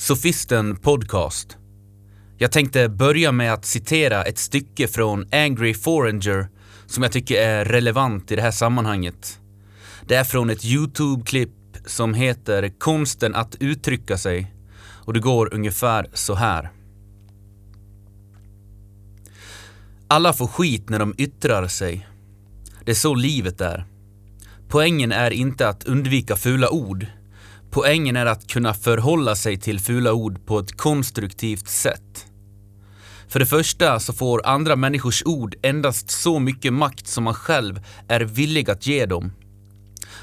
Sofisten Podcast. Jag tänkte börja med att citera ett stycke från Angry Foreigner som jag tycker är relevant i det här sammanhanget. Det är från ett YouTube-klipp som heter Konsten att uttrycka sig och det går ungefär så här. Alla får skit när de yttrar sig. Det är så livet är. Poängen är inte att undvika fula ord. Poängen är att kunna förhålla sig till fula ord på ett konstruktivt sätt. För det första så får andra människors ord endast så mycket makt som man själv är villig att ge dem.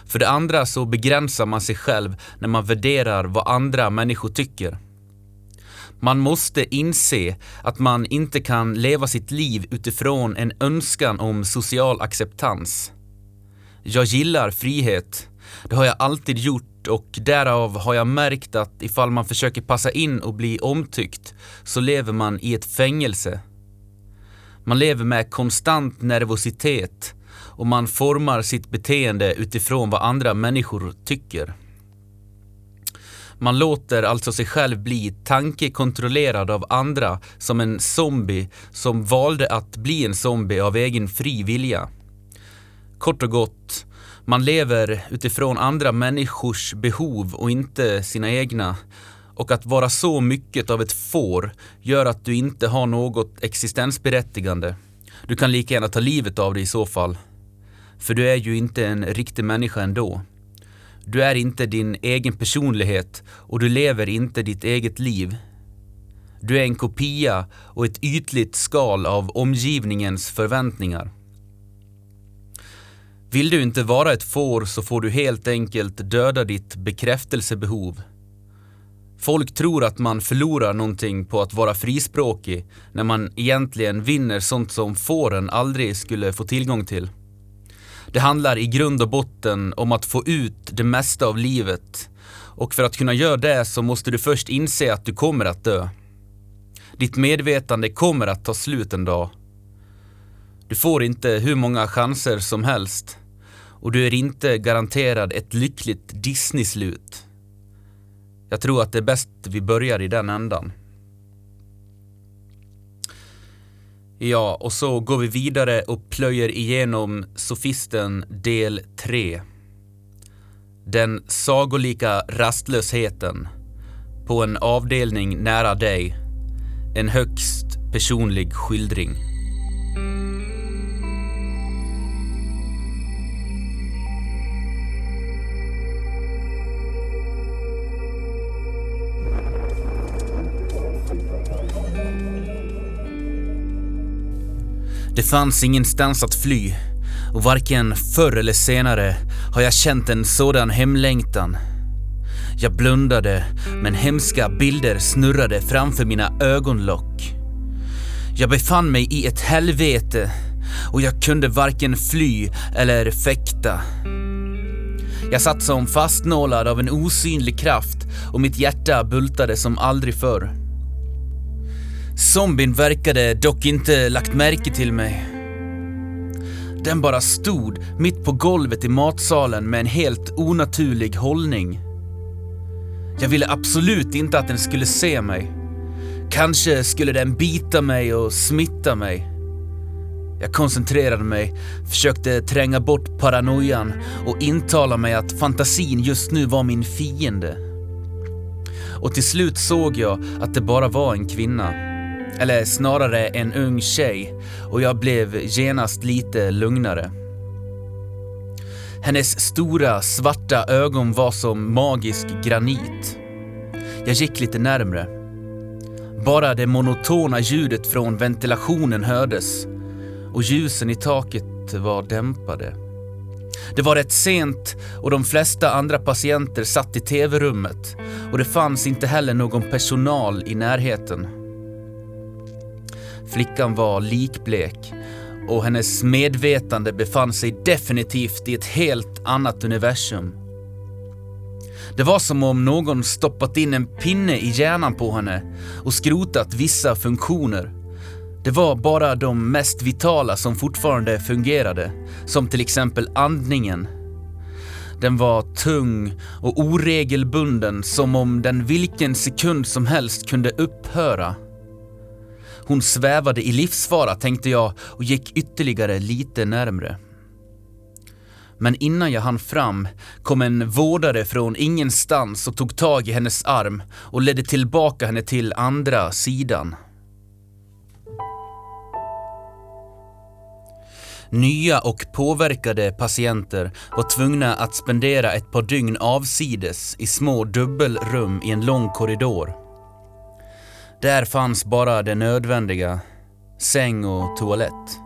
För det andra så begränsar man sig själv när man värderar vad andra människor tycker. Man måste inse att man inte kan leva sitt liv utifrån en önskan om social acceptans. Jag gillar frihet. Det har jag alltid gjort och därav har jag märkt att ifall man försöker passa in och bli omtyckt så lever man i ett fängelse. Man lever med konstant nervositet och man formar sitt beteende utifrån vad andra människor tycker. Man låter alltså sig själv bli tankekontrollerad av andra som en zombie som valde att bli en zombie av egen fri vilja. Kort och gott, man lever utifrån andra människors behov och inte sina egna. Och att vara så mycket av ett får gör att du inte har något existensberättigande. Du kan lika gärna ta livet av dig i så fall. För du är ju inte en riktig människa ändå. Du är inte din egen personlighet och du lever inte ditt eget liv. Du är en kopia och ett ytligt skal av omgivningens förväntningar. Vill du inte vara ett får så får du helt enkelt döda ditt bekräftelsebehov. Folk tror att man förlorar någonting på att vara frispråkig när man egentligen vinner sånt som fåren aldrig skulle få tillgång till. Det handlar i grund och botten om att få ut det mesta av livet och för att kunna göra det så måste du först inse att du kommer att dö. Ditt medvetande kommer att ta slut en dag. Du får inte hur många chanser som helst och du är inte garanterad ett lyckligt Disney-slut. Jag tror att det är bäst vi börjar i den ändan. Ja, och så går vi vidare och plöjer igenom Sofisten del 3. Den sagolika rastlösheten på en avdelning nära dig. En högst personlig skildring. Det fanns ingenstans att fly och varken förr eller senare har jag känt en sådan hemlängtan. Jag blundade, men hemska bilder snurrade framför mina ögonlock. Jag befann mig i ett helvete och jag kunde varken fly eller fäkta. Jag satt som fastnålad av en osynlig kraft och mitt hjärta bultade som aldrig förr. Zombien verkade dock inte lagt märke till mig. Den bara stod mitt på golvet i matsalen med en helt onaturlig hållning. Jag ville absolut inte att den skulle se mig. Kanske skulle den bita mig och smitta mig. Jag koncentrerade mig, försökte tränga bort paranoian och intala mig att fantasin just nu var min fiende. Och till slut såg jag att det bara var en kvinna. Eller snarare en ung tjej och jag blev genast lite lugnare. Hennes stora svarta ögon var som magisk granit. Jag gick lite närmre. Bara det monotona ljudet från ventilationen hördes och ljusen i taket var dämpade. Det var rätt sent och de flesta andra patienter satt i tv-rummet och det fanns inte heller någon personal i närheten. Flickan var likblek och hennes medvetande befann sig definitivt i ett helt annat universum. Det var som om någon stoppat in en pinne i hjärnan på henne och skrotat vissa funktioner. Det var bara de mest vitala som fortfarande fungerade, som till exempel andningen. Den var tung och oregelbunden som om den vilken sekund som helst kunde upphöra. Hon svävade i livsfara tänkte jag och gick ytterligare lite närmre. Men innan jag hann fram kom en vårdare från ingenstans och tog tag i hennes arm och ledde tillbaka henne till andra sidan. Nya och påverkade patienter var tvungna att spendera ett par dygn avsides i små dubbelrum i en lång korridor. Där fanns bara det nödvändiga, säng och toalett.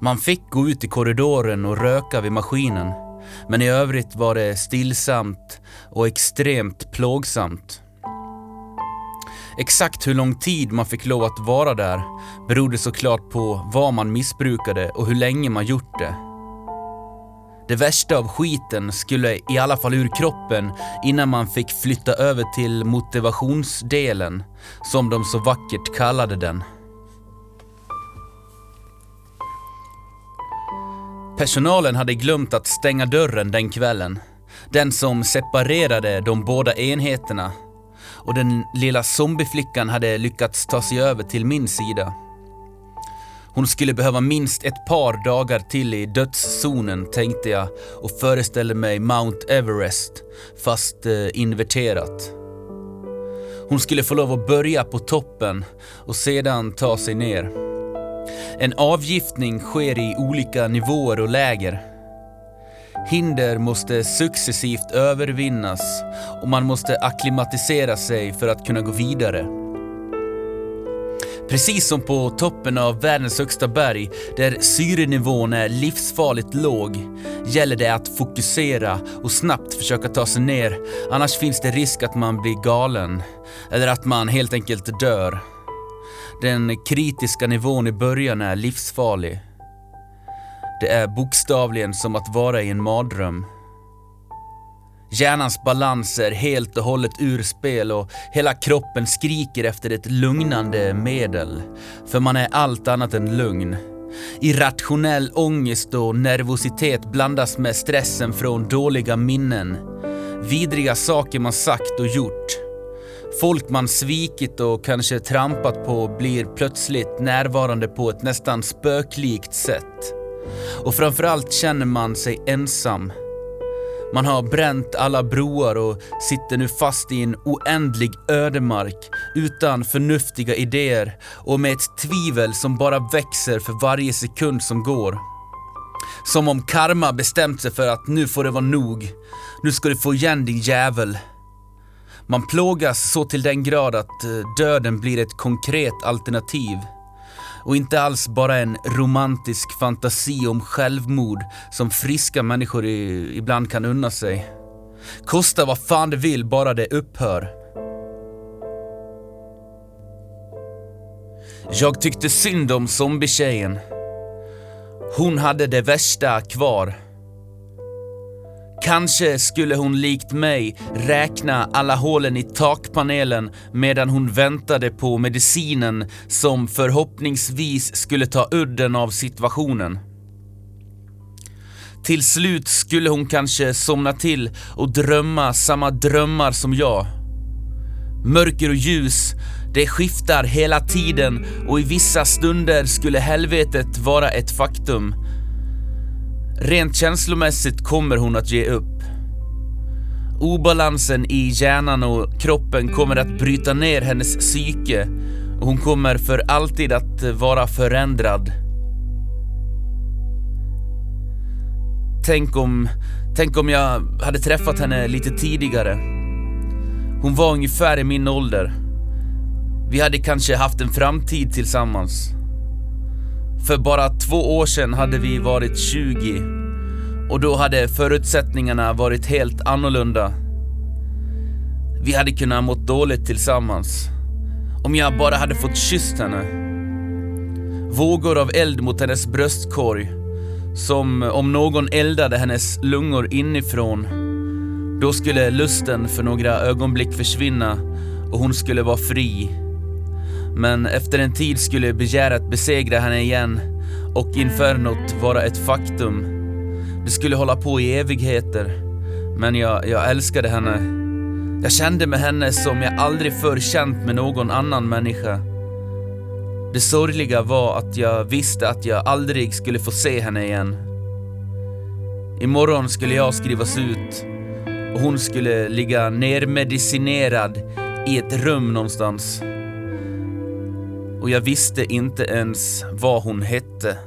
Man fick gå ut i korridoren och röka vid maskinen, men i övrigt var det stillsamt och extremt plågsamt. Exakt hur lång tid man fick lov att vara där berodde såklart på vad man missbrukade och hur länge man gjort det. Det värsta av skiten skulle i alla fall ur kroppen innan man fick flytta över till motivationsdelen, som de så vackert kallade den. Personalen hade glömt att stänga dörren den kvällen. Den som separerade de båda enheterna. Och den lilla zombieflickan hade lyckats ta sig över till min sida. Hon skulle behöva minst ett par dagar till i dödszonen tänkte jag och föreställde mig Mount Everest, fast eh, inverterat. Hon skulle få lov att börja på toppen och sedan ta sig ner. En avgiftning sker i olika nivåer och läger. Hinder måste successivt övervinnas och man måste akklimatisera sig för att kunna gå vidare. Precis som på toppen av världens högsta berg, där syrenivån är livsfarligt låg, gäller det att fokusera och snabbt försöka ta sig ner, annars finns det risk att man blir galen, eller att man helt enkelt dör. Den kritiska nivån i början är livsfarlig. Det är bokstavligen som att vara i en mardröm. Hjärnans balans är helt och hållet ur spel och hela kroppen skriker efter ett lugnande medel. För man är allt annat än lugn. Irrationell ångest och nervositet blandas med stressen från dåliga minnen. Vidriga saker man sagt och gjort. Folk man svikit och kanske trampat på blir plötsligt närvarande på ett nästan spöklikt sätt. Och framförallt känner man sig ensam. Man har bränt alla broar och sitter nu fast i en oändlig ödemark utan förnuftiga idéer och med ett tvivel som bara växer för varje sekund som går. Som om karma bestämt sig för att nu får det vara nog. Nu ska du få igen din jävel. Man plågas så till den grad att eh, döden blir ett konkret alternativ. Och inte alls bara en romantisk fantasi om självmord som friska människor ibland kan unna sig. Kosta vad fan det vill, bara det upphör. Jag tyckte synd om zombietjejen. Hon hade det värsta kvar. Kanske skulle hon likt mig räkna alla hålen i takpanelen medan hon väntade på medicinen som förhoppningsvis skulle ta udden av situationen. Till slut skulle hon kanske somna till och drömma samma drömmar som jag. Mörker och ljus, det skiftar hela tiden och i vissa stunder skulle helvetet vara ett faktum Rent känslomässigt kommer hon att ge upp. Obalansen i hjärnan och kroppen kommer att bryta ner hennes psyke och hon kommer för alltid att vara förändrad. Tänk om, tänk om jag hade träffat henne lite tidigare. Hon var ungefär i min ålder. Vi hade kanske haft en framtid tillsammans. För bara två år sedan hade vi varit 20 och då hade förutsättningarna varit helt annorlunda. Vi hade kunnat mått dåligt tillsammans. Om jag bara hade fått kysst henne. Vågor av eld mot hennes bröstkorg. Som om någon eldade hennes lungor inifrån. Då skulle lusten för några ögonblick försvinna och hon skulle vara fri. Men efter en tid skulle begäret besegra henne igen och infernot vara ett faktum. Det skulle hålla på i evigheter. Men jag, jag älskade henne. Jag kände med henne som jag aldrig förr känt med någon annan människa. Det sorgliga var att jag visste att jag aldrig skulle få se henne igen. Imorgon skulle jag skrivas ut och hon skulle ligga nermedicinerad i ett rum någonstans. Och jag visste inte ens vad hon hette.